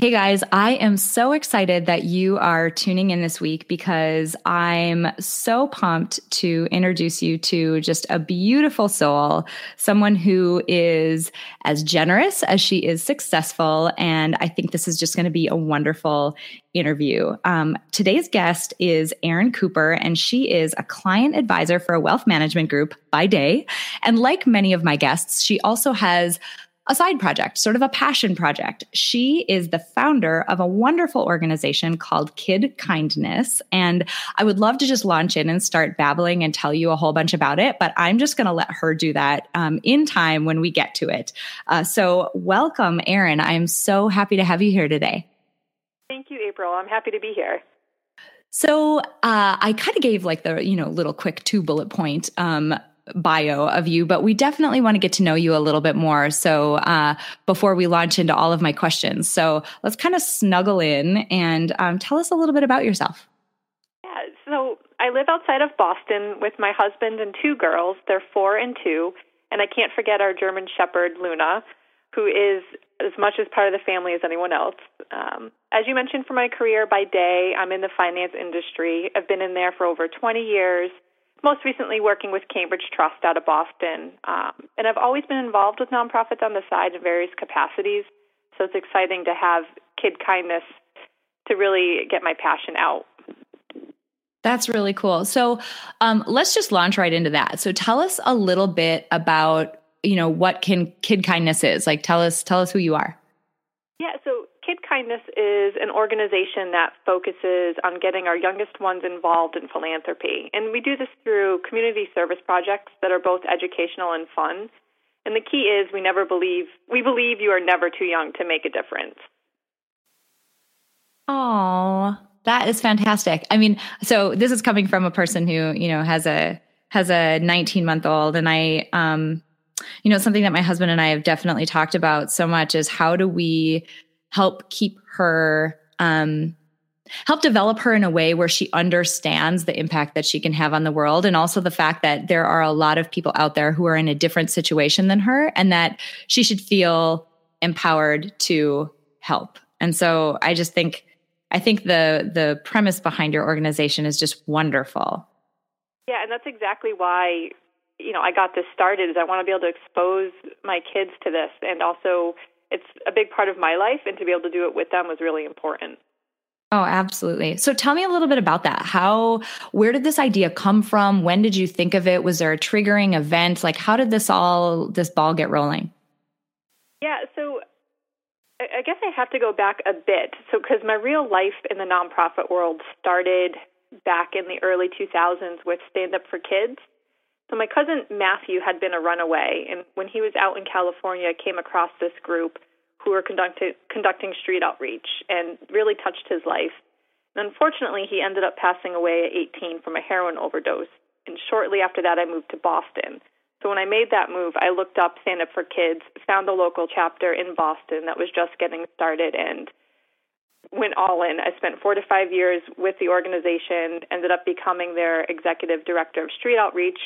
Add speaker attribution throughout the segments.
Speaker 1: Hey guys, I am so excited that you are tuning in this week because I'm so pumped to introduce you to just a beautiful soul, someone who is as generous as she is successful. And I think this is just going to be a wonderful interview. Um, today's guest is Erin Cooper, and she is a client advisor for a wealth management group by day. And like many of my guests, she also has a side project, sort of a passion project. She is the founder of a wonderful organization called Kid Kindness. And I would love to just launch in and start babbling and tell you a whole bunch about it, but I'm just going to let her do that um, in time when we get to it. Uh, so, welcome, Erin. I'm so happy to have you here today.
Speaker 2: Thank you, April. I'm happy to be here.
Speaker 1: So uh, I kind of gave like the you know little quick two bullet point um, bio of you, but we definitely want to get to know you a little bit more. So uh, before we launch into all of my questions, so let's kind of snuggle in and um, tell us a little bit about yourself.
Speaker 2: Yeah, so I live outside of Boston with my husband and two girls. They're four and two, and I can't forget our German Shepherd Luna, who is as much as part of the family as anyone else. Um, as you mentioned, for my career by day, I'm in the finance industry. I've been in there for over 20 years most recently working with Cambridge Trust out of Boston. Um, and I've always been involved with nonprofits on the side in various capacities. So it's exciting to have kid kindness to really get my passion out.
Speaker 1: That's really cool. So um, let's just launch right into that. So tell us a little bit about you know what can kid kindness is. Like tell us tell us who you are.
Speaker 2: Yeah. So Kid Kindness is an organization that focuses on getting our youngest ones involved in philanthropy. And we do this through community service projects that are both educational and fun. And the key is we never believe we believe you are never too young to make a difference.
Speaker 1: Oh, that is fantastic. I mean, so this is coming from a person who, you know, has a has a 19 month old and I um you know, something that my husband and I have definitely talked about so much is how do we help keep her um, help develop her in a way where she understands the impact that she can have on the world and also the fact that there are a lot of people out there who are in a different situation than her and that she should feel empowered to help. And so I just think I think the the premise behind your organization is just wonderful.
Speaker 2: Yeah, and that's exactly why you know I got this started is I want to be able to expose my kids to this and also it's a big part of my life, and to be able to do it with them was really important.
Speaker 1: Oh, absolutely. So tell me a little bit about that. How, where did this idea come from? When did you think of it? Was there a triggering event? Like, how did this all, this ball get rolling?
Speaker 2: Yeah, so I guess I have to go back a bit. So, because my real life in the nonprofit world started back in the early 2000s with Stand Up for Kids. So my cousin Matthew had been a runaway, and when he was out in California, came across this group who were conducting conducting street outreach, and really touched his life. And unfortunately, he ended up passing away at 18 from a heroin overdose. And shortly after that, I moved to Boston. So when I made that move, I looked up Stand Up for Kids, found a local chapter in Boston that was just getting started, and went all in. I spent four to five years with the organization, ended up becoming their executive director of street outreach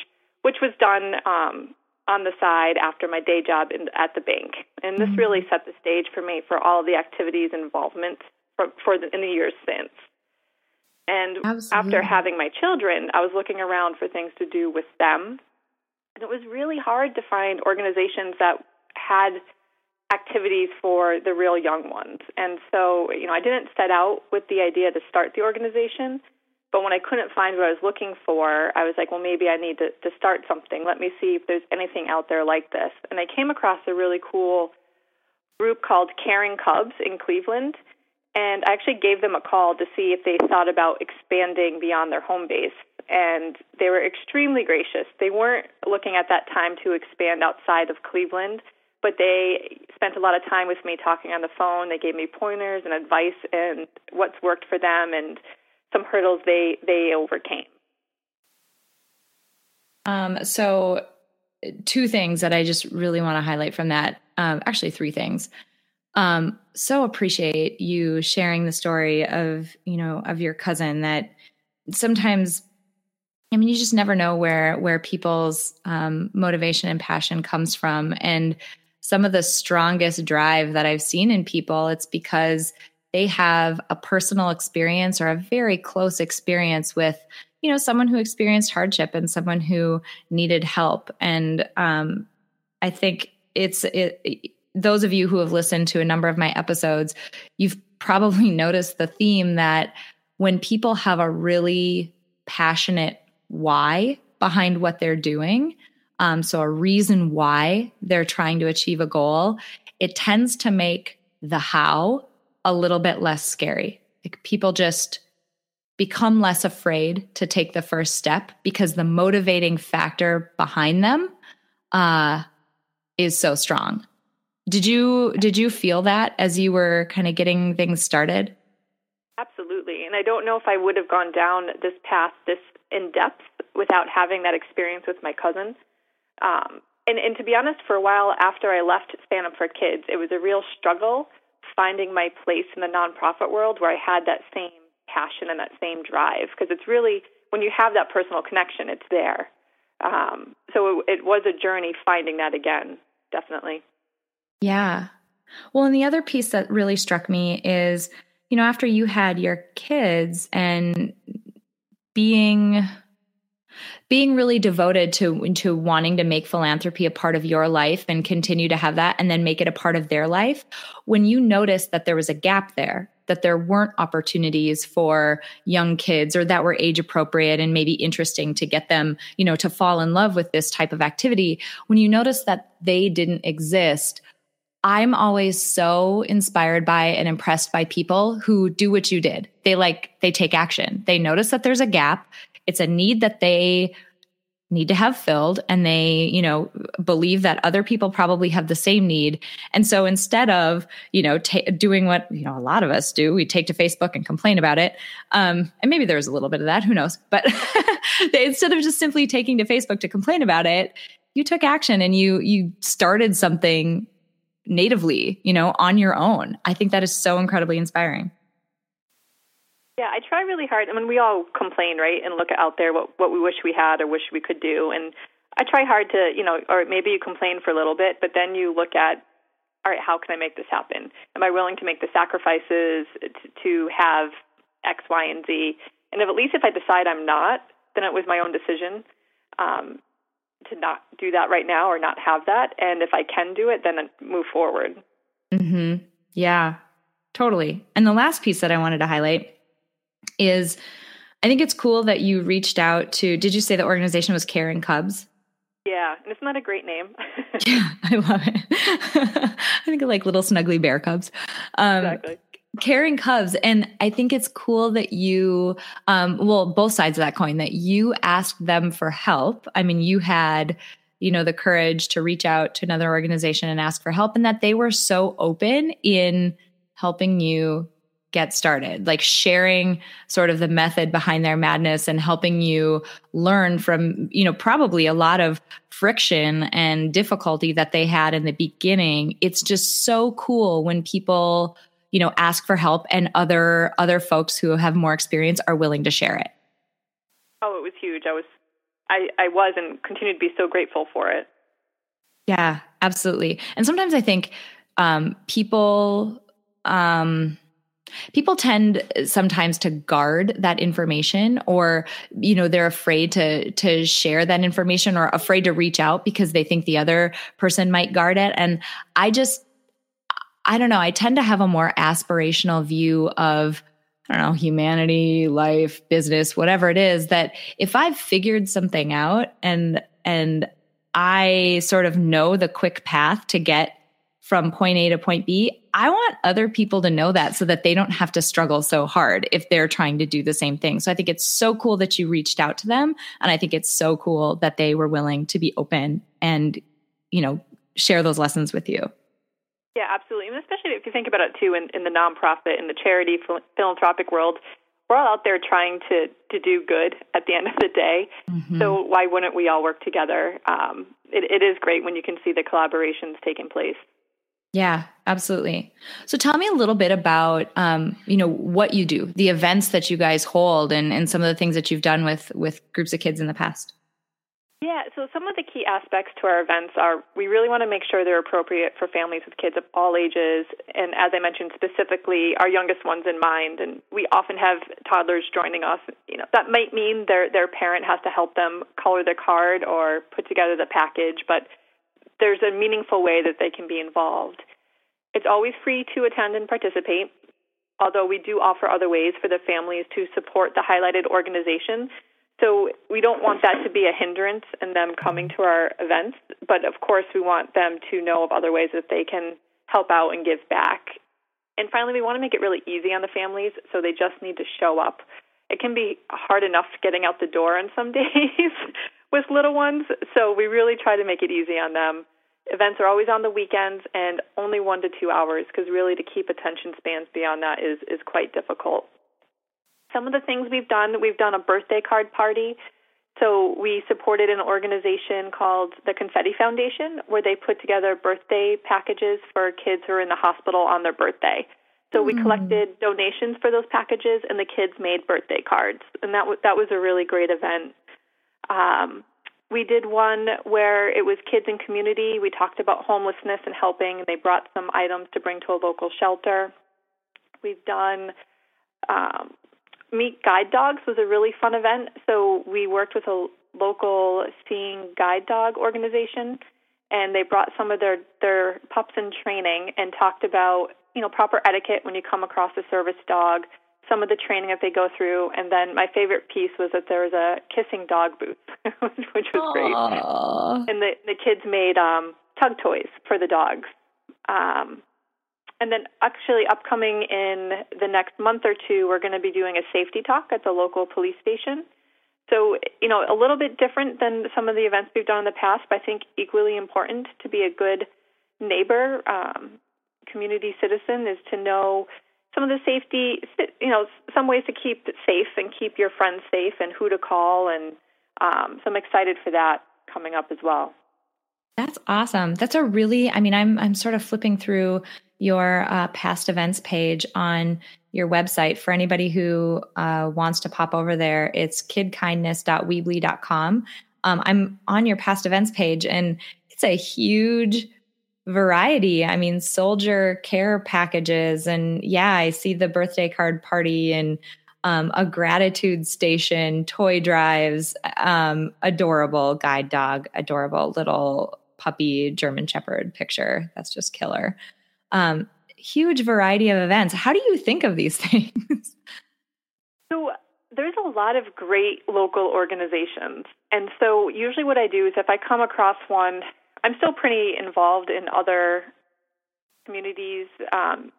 Speaker 2: which was done um, on the side after my day job in, at the bank. And this mm-hmm. really set the stage for me for all the activities and involvement for, for the, in the years since. And Absolutely. after having my children, I was looking around for things to do with them. And it was really hard to find organizations that had activities for the real young ones. And so, you know, I didn't set out with the idea to start the organization. But when I couldn't find what I was looking for, I was like, well, maybe I need to, to start something. Let me see if there's anything out there like this. And I came across a really cool group called Caring Cubs in Cleveland. And I actually gave them a call to see if they thought about expanding beyond their home base. And they were extremely gracious. They weren't looking at that time to expand outside of Cleveland, but they spent a lot of time with me talking on the phone. They gave me pointers and advice and what's worked for them and some hurdles they they overcame.
Speaker 1: Um, so, two things that I just really want to highlight from that. Um, actually, three things. Um, so appreciate you sharing the story of you know of your cousin that sometimes I mean, you just never know where where people's um, motivation and passion comes from, and some of the strongest drive that I've seen in people, it's because they have a personal experience or a very close experience with, you know, someone who experienced hardship and someone who needed help. And um, I think it's it, those of you who have listened to a number of my episodes, you've probably noticed the theme that when people have a really passionate why behind what they're doing, um, so a reason why they're trying to achieve a goal, it tends to make the how a little bit less scary. Like people just become less afraid to take the first step because the motivating factor behind them uh, is so strong. Did you did you feel that as you were kind of getting things started?
Speaker 2: Absolutely. And I don't know if I would have gone down this path this in depth without having that experience with my cousin. Um, and, and to be honest, for a while after I left Stand Up for Kids, it was a real struggle finding my place in the nonprofit world where I had that same passion and that same drive. Because it's really, when you have that personal connection, it's there. Um, so it, it was a journey finding that again, definitely.
Speaker 1: Yeah. Well, and the other piece that really struck me is, you know, after you had your kids and being being really devoted to to wanting to make philanthropy a part of your life and continue to have that and then make it a part of their life when you noticed that there was a gap there that there weren't opportunities for young kids or that were age appropriate and maybe interesting to get them you know to fall in love with this type of activity when you notice that they didn't exist I'm always so inspired by and impressed by people who do what you did. They like, they take action. They notice that there's a gap. It's a need that they need to have filled and they you know believe that other people probably have the same need. And so instead of you know doing what you know a lot of us do we take to facebook and complain about it um, and maybe there's a little bit of that who knows? But they, instead of just simply taking to facebook to complain about it you took action and you you started something natively you know on your own. I think that is so incredibly inspiring
Speaker 2: yeah, I try really hard. I mean, we all complain, right, and look out there what what we wish we had or wish we could do. And I try hard to, you know, or maybe you complain for a little bit, but then you look at, all right, how can I make this happen? Am I willing to make the sacrifices to, to have X, Y, and Z? And if at least if I decide I'm not, then it was my own decision um, to not do that right now or not have that. And if I can do it, then move forward.
Speaker 1: Hmm. Yeah. Totally. And the last piece that I wanted to highlight is I think it's cool that you reached out to, did you say the organization was Caring Cubs?
Speaker 2: Yeah, and isn't that a great name?
Speaker 1: yeah, I love it. I think of like little snuggly bear cubs. Um, exactly. Caring Cubs. And I think it's cool that you, um, well, both sides of that coin, that you asked them for help. I mean, you had, you know, the courage to reach out to another organization and ask for help, and that they were so open in helping you get started, like sharing sort of the method behind their madness and helping you learn from, you know, probably a lot of friction and difficulty that they had in the beginning. It's just so cool when people, you know, ask for help and other other folks who have more experience are willing to share it.
Speaker 2: Oh, it was huge. I was I I was and continue to be so grateful for it.
Speaker 1: Yeah, absolutely. And sometimes I think um people um people tend sometimes to guard that information or you know they're afraid to to share that information or afraid to reach out because they think the other person might guard it. And i just i don't know i tend to have a more aspirational view of I don't know, humanity, life, business, whatever it is that if I've figured something out and and I sort of know the quick path to get from point A to point B, I want other people to know that so that they don't have to struggle so hard if they're trying to do the same thing. So I think it's so cool that you reached out to them. And I think it's so cool that they were willing to be open and, you know, share those lessons with you.
Speaker 2: Yeah, absolutely. And especially if you think about it too in, in the nonprofit, in the charity philanthropic world, we're all out there trying to to do good at the end of the day. Mm-hmm. So why wouldn't we all work together? Um, it, it is great when you can see the collaborations taking place.
Speaker 1: Yeah, absolutely. So tell me a little bit about um, you know what you do, the events that you guys hold, and and some of the things that you've done with with groups of kids in the past.
Speaker 2: Yeah, so some of the key aspects to our events are we really want to make sure they're appropriate for families with kids of all ages, and as I mentioned, specifically our youngest ones in mind. And we often have toddlers joining us. You know, that might mean their their parent has to help them color the card or put together the package, but there's a meaningful way that they can be involved. It's always free to attend and participate, although we do offer other ways for the families to support the highlighted organization so we don't want that to be a hindrance in them coming to our events, but of course we want them to know of other ways that they can help out and give back. And finally, we want to make it really easy on the families, so they just need to show up. It can be hard enough getting out the door on some days little ones, so we really try to make it easy on them. Events are always on the weekends and only one to two hours because really to keep attention spans beyond that is is quite difficult some of the things we've done, we've done a birthday card party. So we supported an organization called the Confetti Foundation, where they put together birthday packages for kids who are in the hospital on their birthday. So we hmm. collected donations for those packages, and the kids made birthday cards, and that w- that was a really great event. Um, we did one where it was kids in community. We talked about homelessness and helping, and they brought some items to bring to a local shelter. We've done um, Meet Guide Dogs was a really fun event. So we worked with a local seeing guide dog organization, and they brought some of their their pups in training and talked about you know proper etiquette when you come across a service dog, some of the training that they go through, and then my favorite piece was that there was a kissing dog booth, which was Aww. great. And the the kids made um, tug toys for the dogs. Um, and then, actually, upcoming in the next month or two, we're going to be doing a safety talk at the local police station. So, you know, a little bit different than some of the events we've done in the past, but I think equally important to be a good neighbor, um, community citizen, is to know some of the safety, you know, some ways to keep it safe and keep your friends safe and who to call. And um, so I'm excited for that coming up as well.
Speaker 1: That's awesome. That's a really, I mean, I'm I'm sort of flipping through your uh, past events page on your website for anybody who uh, wants to pop over there. It's kidkindness.weebly.com. Um, I'm on your past events page and it's a huge variety. I mean, soldier care packages. And yeah, I see the birthday card party and um, a gratitude station, toy drives, um, adorable guide dog, adorable little puppy German Shepherd picture. That's just killer um, huge variety of events. How do you think of these things?
Speaker 2: So there's a lot of great local organizations. And so usually what I do is if I come across one, I'm still pretty involved in other communities, um,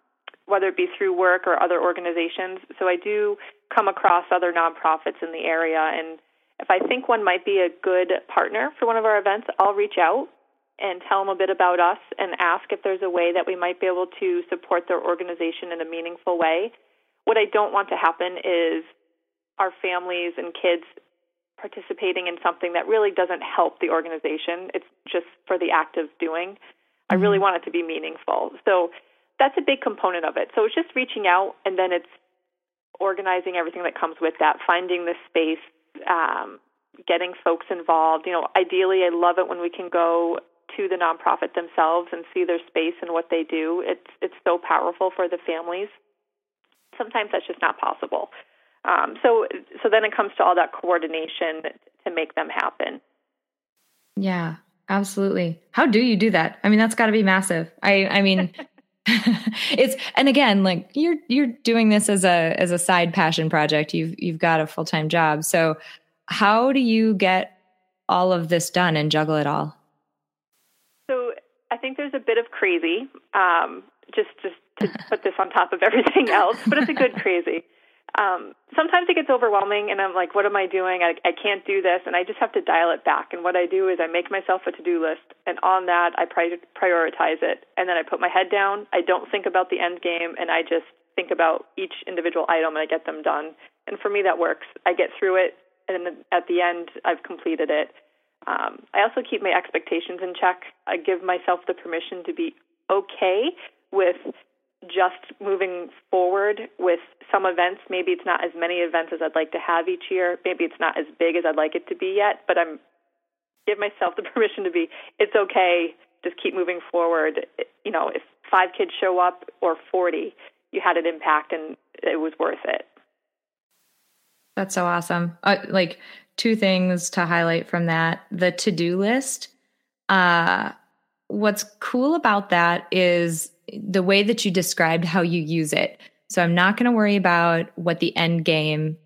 Speaker 2: whether it be through work or other organizations. So I do come across other nonprofits in the area. And if I think one might be a good partner for one of our events, I'll reach out and tell them a bit about us and ask if there's a way that we might be able to support their organization in a meaningful way. What I don't want to happen is our families and kids participating in something that really doesn't help the organization. It's just for the act of doing. Mm-hmm. I really want it to be meaningful. So that's a big component of it. So it's just reaching out and then it's organizing everything that comes with that, finding the space, um, getting folks involved. You know, ideally, I love it when we can go to the nonprofit themselves and see their space and what they do. It's it's so powerful for the families. Sometimes that's just not possible. Um, so so then it comes to all that coordination to make them happen.
Speaker 1: Yeah, absolutely. How do you do that? I mean, that's got to be massive. I I mean. it's and again like you're you're doing this as a as a side passion project you've you've got a full-time job so how do you get all of this done and juggle it all So,
Speaker 2: I think there's a bit of crazy, um, just just to put this on top of everything else, but it's a good crazy. Um, sometimes it gets overwhelming, and I'm like, what am I doing? I, I can't do this, and I just have to dial it back. And what I do is I make myself a to do list, and on that, I pri- prioritize it, and then I put my head down. I don't think about the end game, and I just think about each individual item and I get them done. And for me, that works. I get through it, and then at the end, I've completed it. Um, I also keep my expectations in check. I give myself the permission to be okay with just moving forward with some events. Maybe it's not as many events as I'd like to have each year. Maybe it's not as big as I'd like it to be yet, but I'm give myself the permission to be it's okay. Just keep moving forward. You know, if five kids show up or 40, you had an impact and it was worth it.
Speaker 1: That's so awesome. Uh, like two things to highlight from that. The to-do list. Uh what's cool about that is the way that you described how you use it. So I'm not going to worry about what the end game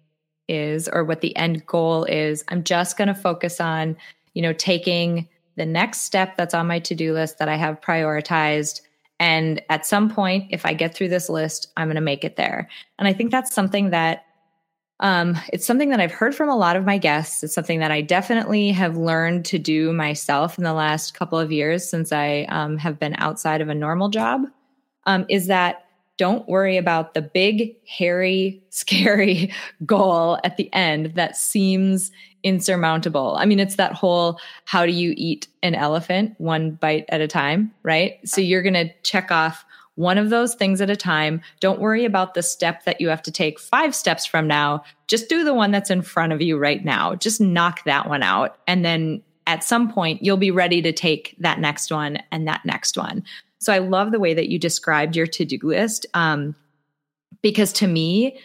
Speaker 1: is or what the end goal is. I'm just going to focus on, you know, taking the next step that's on my to-do list that I have prioritized and at some point if I get through this list, I'm going to make it there. And I think that's something that um, it's something that I've heard from a lot of my guests. It's something that I definitely have learned to do myself in the last couple of years since I um, have been outside of a normal job. Um, is that don't worry about the big, hairy, scary goal at the end that seems insurmountable. I mean, it's that whole how do you eat an elephant one bite at a time, right? So you're going to check off one of those things at a time. Don't worry about the step that you have to take five steps from now. Just do the one that's in front of you right now. Just knock that one out. And then at some point, you'll be ready to take that next one and that next one. So I love the way that you described your to do list um, because to me,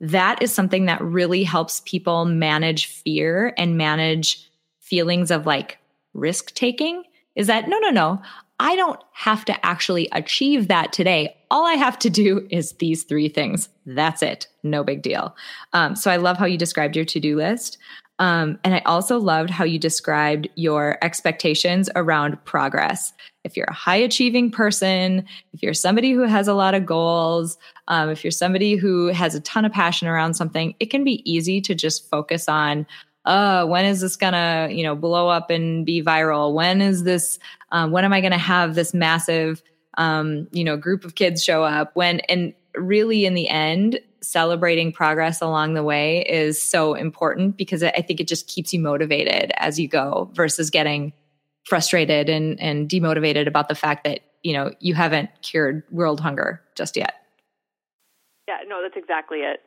Speaker 1: that is something that really helps people manage fear and manage feelings of like risk taking. Is that no, no, no. I don't have to actually achieve that today. All I have to do is these three things. That's it. No big deal. Um, so I love how you described your to do list. Um, and I also loved how you described your expectations around progress. If you're a high achieving person, if you're somebody who has a lot of goals, um, if you're somebody who has a ton of passion around something, it can be easy to just focus on, uh, when is this gonna, you know, blow up and be viral? When is this, um, when am I gonna have this massive, um, you know, group of kids show up? When, and really in the end, celebrating progress along the way is so important because I think it just keeps you motivated as you go versus getting frustrated and, and demotivated about the fact that, you know, you haven't cured world hunger just yet.
Speaker 2: Yeah, no, that's exactly it.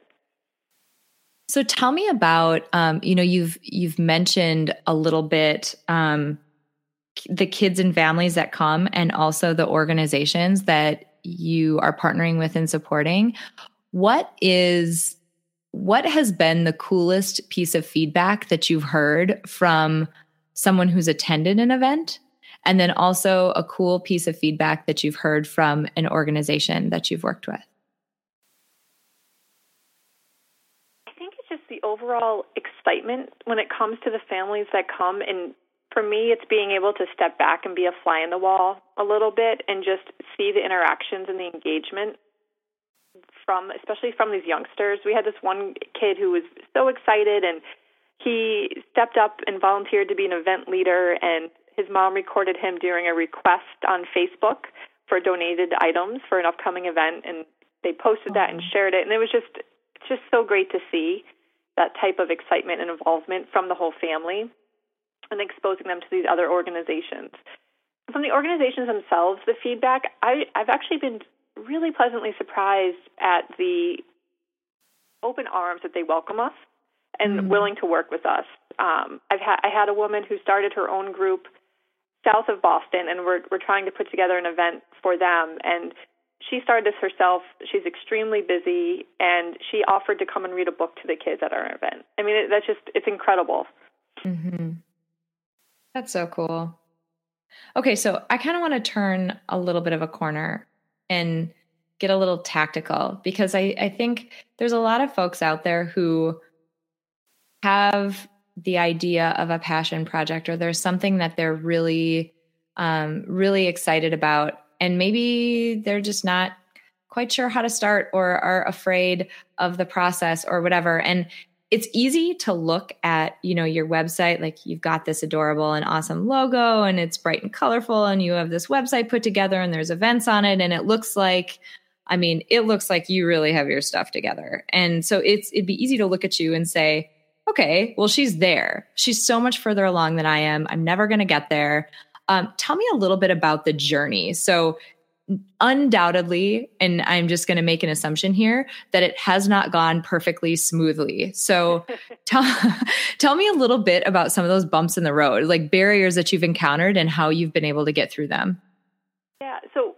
Speaker 1: So tell me about, um, you know, you've you've mentioned a little bit um, the kids and families that come, and also the organizations that you are partnering with and supporting. What is what has been the coolest piece of feedback that you've heard from someone who's attended an event? And then also a cool piece of feedback that you've heard from an organization that you've worked with.
Speaker 2: the overall excitement when it comes to the families that come. And for me, it's being able to step back and be a fly in the wall a little bit and just see the interactions and the engagement from, especially from these youngsters. We had this one kid who was so excited and he stepped up and volunteered to be an event leader and his mom recorded him during a request on Facebook for donated items for an upcoming event and they posted that and shared it and it was just it's just so great to see that type of excitement and involvement from the whole family and exposing them to these other organizations. From the organizations themselves, the feedback, I, I've actually been really pleasantly surprised at the open arms that they welcome us and mm-hmm. willing to work with us. Um, I've had I had a woman who started her own group south of Boston, and we're we're trying to put together an event for them. And she started this herself. She's extremely busy, and she offered to come and read a book to the kids at our event. I mean, it, that's just it's incredible.
Speaker 1: Mm-hmm. That's so cool. Okay, so I kind of want to turn a little bit of a corner and get a little tactical because I, I think there's a lot of folks out there who have the idea of a passion project or there's something that they're really um, really excited about and maybe they're just not quite sure how to start or are afraid of the process or whatever. And it's easy to look at, you know, your website like you've got this adorable and awesome logo and it's bright and colorful and you have this website put together and there's events on it and it looks like I mean, it looks like you really have your stuff together. And so it's it'd be easy to look at you and say, okay, well, she's there. She's so much further along than I am. I'm never going to get there. Um, tell me a little bit about the journey. So, undoubtedly, and I'm just going to make an assumption here that it has not gone perfectly smoothly. So, tell, tell me a little bit about some of those bumps in the road, like barriers that you've encountered and how you've been able to get through them.
Speaker 2: Yeah. So,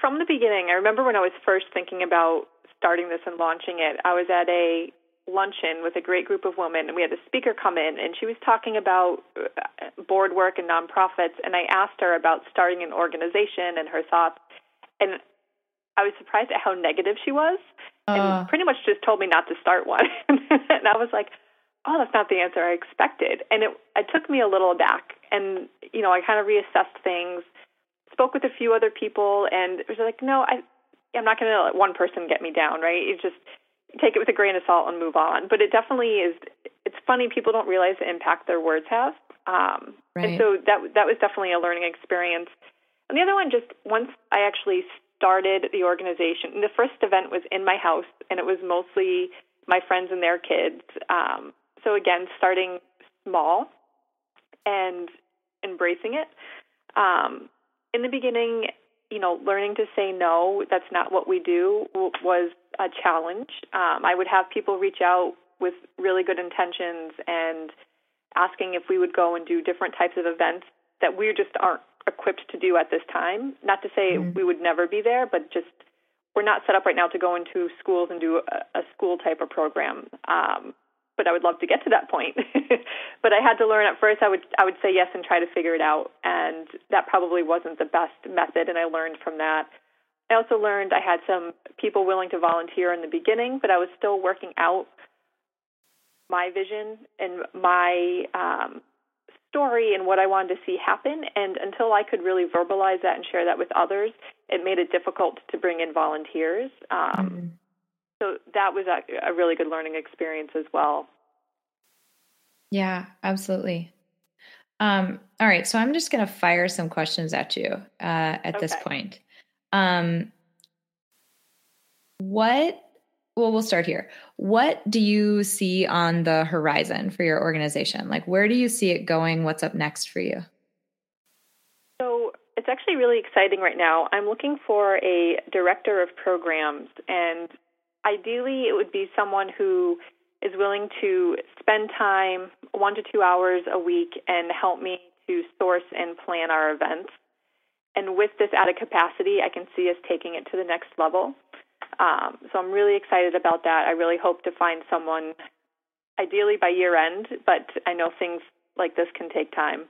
Speaker 2: from the beginning, I remember when I was first thinking about starting this and launching it, I was at a luncheon with a great group of women, and we had a speaker come in, and she was talking about uh, board work and nonprofits. And I asked her about starting an organization and her thoughts, and I was surprised at how negative she was, uh. and pretty much just told me not to start one. and I was like, "Oh, that's not the answer I expected." And it it took me a little aback, and you know, I kind of reassessed things, spoke with a few other people, and it was like, "No, I." I'm not going to let one person get me down, right? It just take it with a grain of salt and move on. But it definitely is. It's funny people don't realize the impact their words have. Um, right. And so that that was definitely a learning experience. And the other one, just once I actually started the organization, the first event was in my house, and it was mostly my friends and their kids. Um, so again, starting small and embracing it. Um, in the beginning, you know, learning to say no, that's not what we do, was a challenge. Um, I would have people reach out with really good intentions and asking if we would go and do different types of events that we just aren't equipped to do at this time. Not to say mm-hmm. we would never be there, but just we're not set up right now to go into schools and do a, a school type of program. Um, but I would love to get to that point. but I had to learn at first. I would I would say yes and try to figure it out, and that probably wasn't the best method. And I learned from that. I also learned I had some people willing to volunteer in the beginning, but I was still working out my vision and my um, story and what I wanted to see happen. And until I could really verbalize that and share that with others, it made it difficult to bring in volunteers. Um, mm-hmm so that was a, a really good learning experience as well.
Speaker 1: Yeah, absolutely. Um, all right, so I'm just going to fire some questions at you uh, at okay. this point. Um, what? Well, we'll start here. What do you see on the horizon for your organization? Like, where do you see it going? What's up next for you?
Speaker 2: So it's actually really exciting right now. I'm looking for a director of programs, and ideally, it would be someone who is willing to spend time, one to two hours a week, and help me to source and plan our events. And with this added capacity, I can see us taking it to the next level. Um, so I'm really excited about that. I really hope to find someone, ideally by year end, but I know things like this can take time.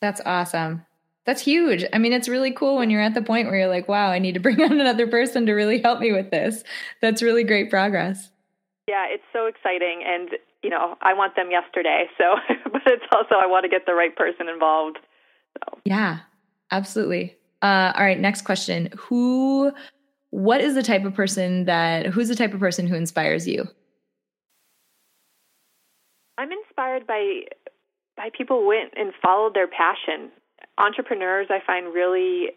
Speaker 1: That's awesome. That's huge. I mean, it's really cool when you're at the point where you're like, wow, I need to bring on another person to really help me with this. That's really great progress.
Speaker 2: Yeah, it's so exciting. And, you know, I want them yesterday. So, but it's also, I want to get the right person involved.
Speaker 1: So. Yeah, absolutely. Uh, all right, next question. Who, what is the type of person that, who's the type of person who inspires you?
Speaker 2: I'm inspired by by people who went and followed their passion entrepreneurs I find really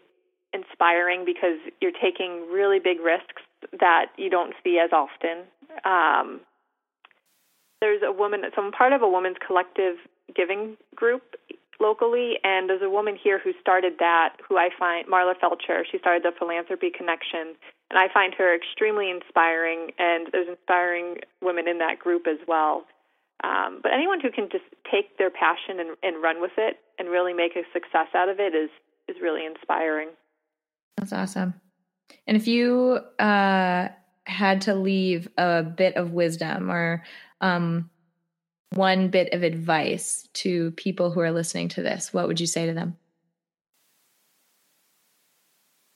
Speaker 2: inspiring because you're taking really big risks that you don't see as often. Um, there's a woman, so I'm part of a women's collective giving group locally, and there's a woman here who started that, who I find, Marla Felcher, she started the Philanthropy Connection, and I find her extremely inspiring, and there's inspiring women in that group as well. Um, but anyone who can just take their passion and, and run with it and really make a success out of it is is really inspiring.
Speaker 1: That's awesome. And if you uh, had to leave a bit of wisdom or um, one bit of advice to people who are listening to this, what would you say to them?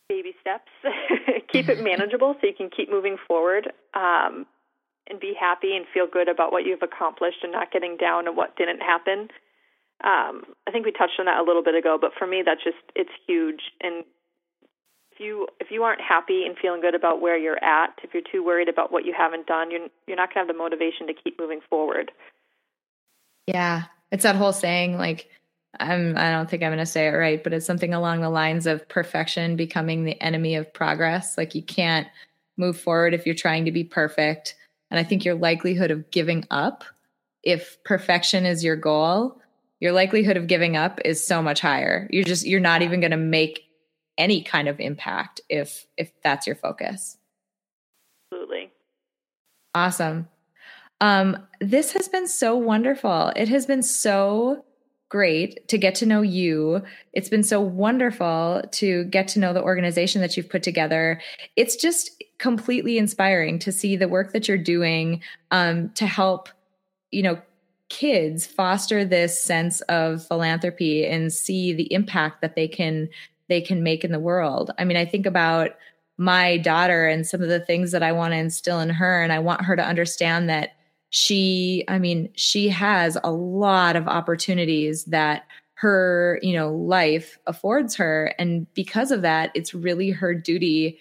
Speaker 2: Baby steps. keep it manageable so you can keep moving forward. Um, and be happy and feel good about what you've accomplished and not getting down on what didn't happen. Um, I think we touched on that a little bit ago, but for me, that's just it's huge. And if you if you aren't happy and feeling good about where you're at, if you're too worried about what you haven't done, you're you're not going to have the motivation to keep moving forward.
Speaker 1: Yeah, it's that whole saying like I'm I don't think I'm going to say it right, but it's something along the lines of perfection becoming the enemy of progress. Like you can't move forward if you're trying to be perfect. And I think your likelihood of giving up if perfection is your goal, your likelihood of giving up is so much higher. You're just you're not even going to make any kind of impact if if that's your focus.
Speaker 2: Absolutely.
Speaker 1: Awesome. Um, this has been so wonderful. It has been so great to get to know you. It's been so wonderful to get to know the organization that you've put together. It's just completely inspiring to see the work that you're doing um, to help, you know, kids foster this sense of philanthropy and see the impact that they can they can make in the world. I mean, I think about my daughter and some of the things that I want to instill in her and I want her to understand that she i mean she has a lot of opportunities that her you know life affords her and because of that it's really her duty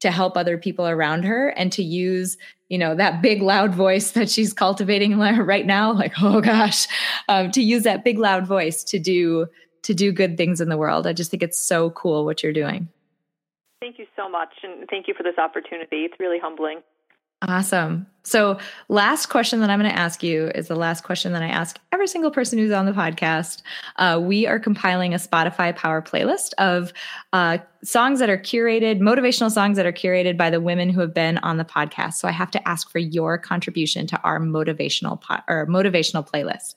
Speaker 1: to help other people around her and to use you know that big loud voice that she's cultivating right now like oh gosh um, to use that big loud voice to do to do good things in the world. I just think it's so cool what you're doing.
Speaker 2: Thank you so much and thank you for this opportunity. It's really humbling
Speaker 1: Awesome. So, last question that I'm going to ask you is the last question that I ask every single person who's on the podcast. Uh, we are compiling a Spotify Power playlist of uh, songs that are curated, motivational songs that are curated by the women who have been on the podcast. So, I have to ask for your contribution to our motivational po- or motivational playlist.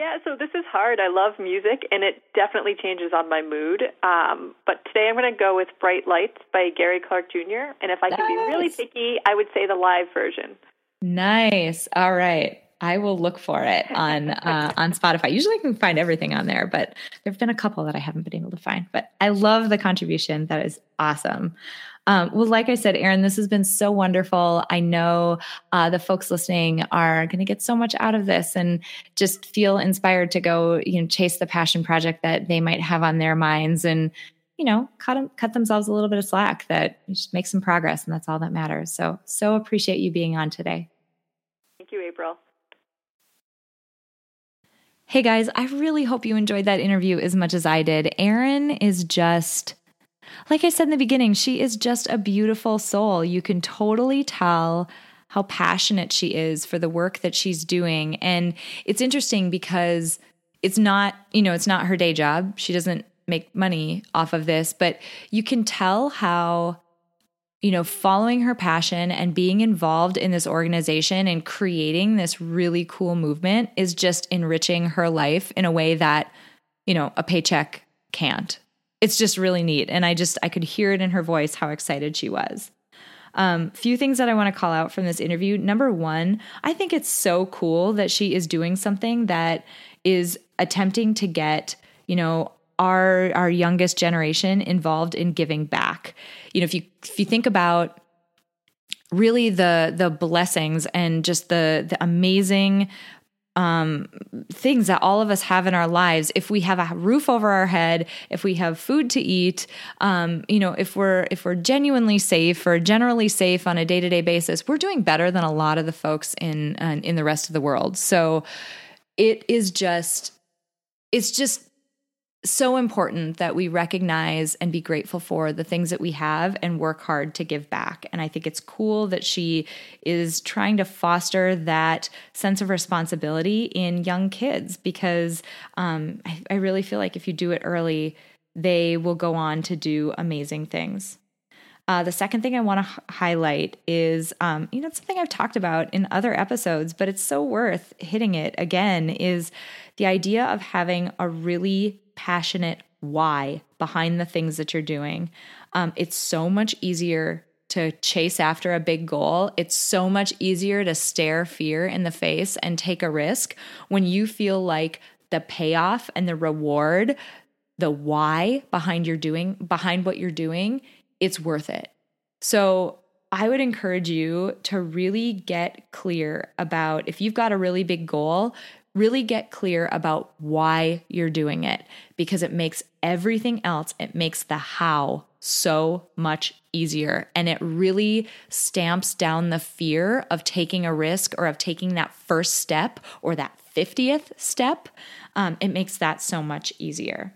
Speaker 2: Yeah, so this is hard. I love music, and it definitely changes on my mood. Um, but today I'm going to go with Bright Lights by Gary Clark Jr. And if I nice. can be really picky, I would say the live version.
Speaker 1: Nice. All right. I will look for it on uh, on Spotify. Usually, I can find everything on there, but there've been a couple that I haven't been able to find. But I love the contribution. That is awesome. Um, well, like I said, Erin, this has been so wonderful. I know uh, the folks listening are going to get so much out of this and just feel inspired to go, you know, chase the passion project that they might have on their minds and, you know, cut cut themselves a little bit of slack. That just make some progress, and that's all that matters. So, so appreciate you being on today.
Speaker 2: Thank you, April.
Speaker 1: Hey guys, I really hope you enjoyed that interview as much as I did. Erin is just like I said in the beginning, she is just a beautiful soul. You can totally tell how passionate she is for the work that she's doing. And it's interesting because it's not, you know, it's not her day job. She doesn't make money off of this, but you can tell how you know, following her passion and being involved in this organization and creating this really cool movement is just enriching her life in a way that, you know, a paycheck can't it's just really neat. And I just, I could hear it in her voice how excited she was. Um, few things that I want to call out from this interview. Number one, I think it's so cool that she is doing something that is attempting to get, you know, our our youngest generation involved in giving back. You know, if you if you think about really the the blessings and just the the amazing um, things that all of us have in our lives. If we have a roof over our head, if we have food to eat, um, you know, if we're if we're genuinely safe or generally safe on a day to day basis, we're doing better than a lot of the folks in uh, in the rest of the world. So it is just it's just so important that we recognize and be grateful for the things that we have and work hard to give back. And I think it's cool that she is trying to foster that sense of responsibility in young kids because um, I, I really feel like if you do it early, they will go on to do amazing things. Uh, the second thing I want to h- highlight is, um, you know, it's something I've talked about in other episodes, but it's so worth hitting it again. Is the idea of having a really passionate why behind the things that you're doing. Um, it's so much easier to chase after a big goal. It's so much easier to stare fear in the face and take a risk when you feel like the payoff and the reward, the why behind your doing behind what you're doing, it's worth it. So I would encourage you to really get clear about if you've got a really big goal, really get clear about why you're doing it because it makes everything else, it makes the how so much easier. And it really stamps down the fear of taking a risk or of taking that first step or that 50th step. Um, it makes that so much easier.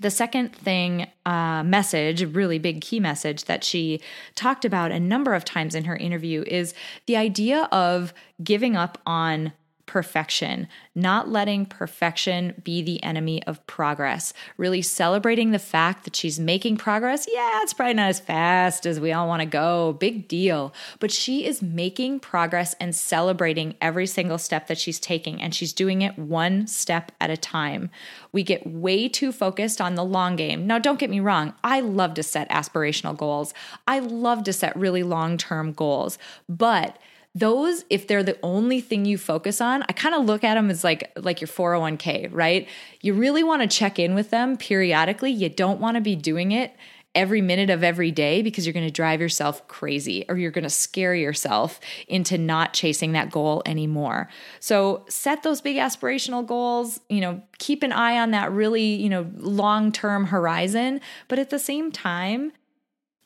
Speaker 1: The second thing, uh, message, really big key message that she talked about a number of times in her interview is the idea of giving up on perfection, not letting perfection be the enemy of progress, really celebrating the fact that she's making progress. Yeah, it's probably not as fast as we all want to go, big deal, but she is making progress and celebrating every single step that she's taking, and she's doing it one step at a time. We get way too focused on the long game. Now, don't get me wrong, I love to set aspirational goals, I love to set really long term goals, but those if they're the only thing you focus on i kind of look at them as like like your 401k right? You really want to check in with them periodically. You don't want to be doing it every minute of every day because you're going to drive yourself crazy or you're going to scare yourself into not chasing that goal anymore. So set those big aspirational goals, you know, keep an eye on that really, you know, long-term horizon, but at the same time,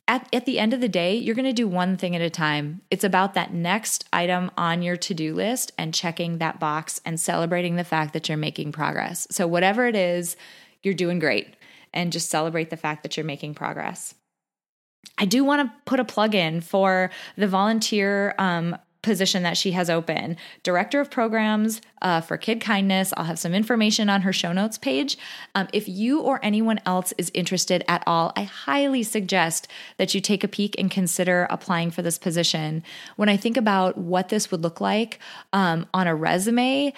Speaker 1: at, at the end of the day, you're going to do one thing at a time. It's about that next item on your to do list and checking that box and celebrating the fact that you're making progress. So, whatever it is, you're doing great and just celebrate the fact that you're making progress. I do want to put a plug in for the volunteer um, position that she has open. Director of programs uh, for kid kindness. I'll have some information on her show notes page. Um, if you or anyone else is interested at all i highly suggest that you take a peek and consider applying for this position. When i think about what this would look like um, on a resume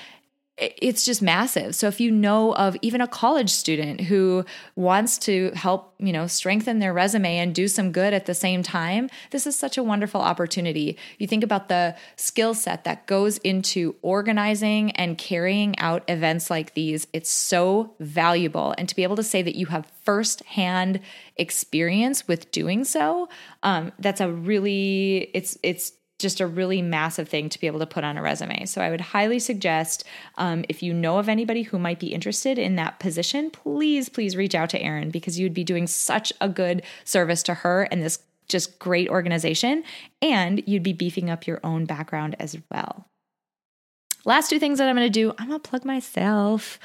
Speaker 1: it's just massive. So if you know of even a college student who wants to help, you know, strengthen their resume and do some good at the same time, this is such a wonderful opportunity. You think about the skill set that goes into organizing and carrying out events like these. It's so valuable and to be able to say that you have firsthand experience with doing so, um, that's a really it's it's just a really massive thing to be able to put on a resume. So I would highly suggest um, if you know of anybody who might be interested in that position, please, please reach out to Erin because you'd be doing such a good service to her and this just great organization, and you'd be beefing up your own background as well. Last two things that I'm going to do, I'm going to plug myself.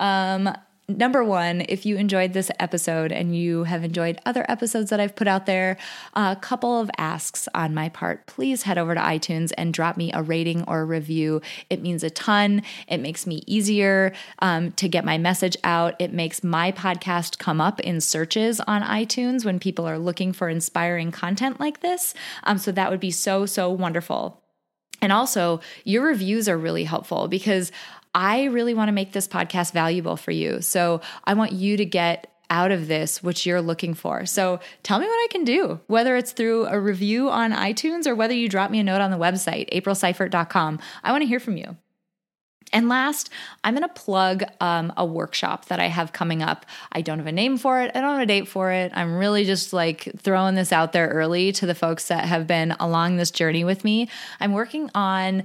Speaker 1: Um, number one, if you enjoyed this episode and you have enjoyed other episodes that I've put out there, a couple of asks on my part. Please head over to iTunes and drop me a rating or a review. It means a ton. It makes me easier um, to get my message out. It makes my podcast come up in searches on iTunes when people are looking for inspiring content like this. Um, so that would be so, so wonderful. And also, your reviews are really helpful because I really want to make this podcast valuable for you. So I want you to get out of this what you're looking for. So tell me what I can do, whether it's through a review on iTunes or whether you drop me a note on the website, aprilseifert.com. I want to hear from you. And last, I'm going to plug um, a workshop that I have coming up. I don't have a name for it, I don't have a date for it. I'm really just like throwing this out there early to the folks that have been along this journey with me. I'm working on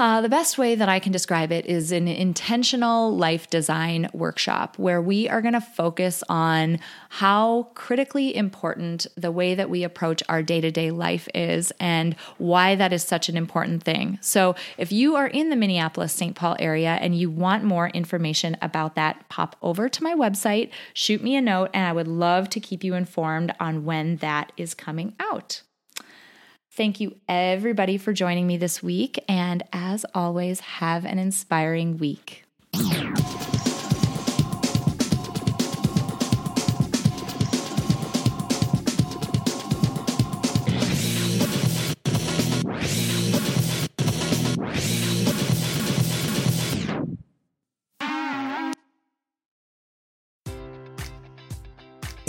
Speaker 1: uh, the best way that I can describe it is an intentional life design workshop where we are going to focus on how critically important the way that we approach our day to day life is and why that is such an important thing. So, if you are in the Minneapolis St. Paul area and you want more information about that, pop over to my website, shoot me a note, and I would love to keep you informed on when that is coming out. Thank you, everybody, for joining me this week. And as always, have an inspiring week.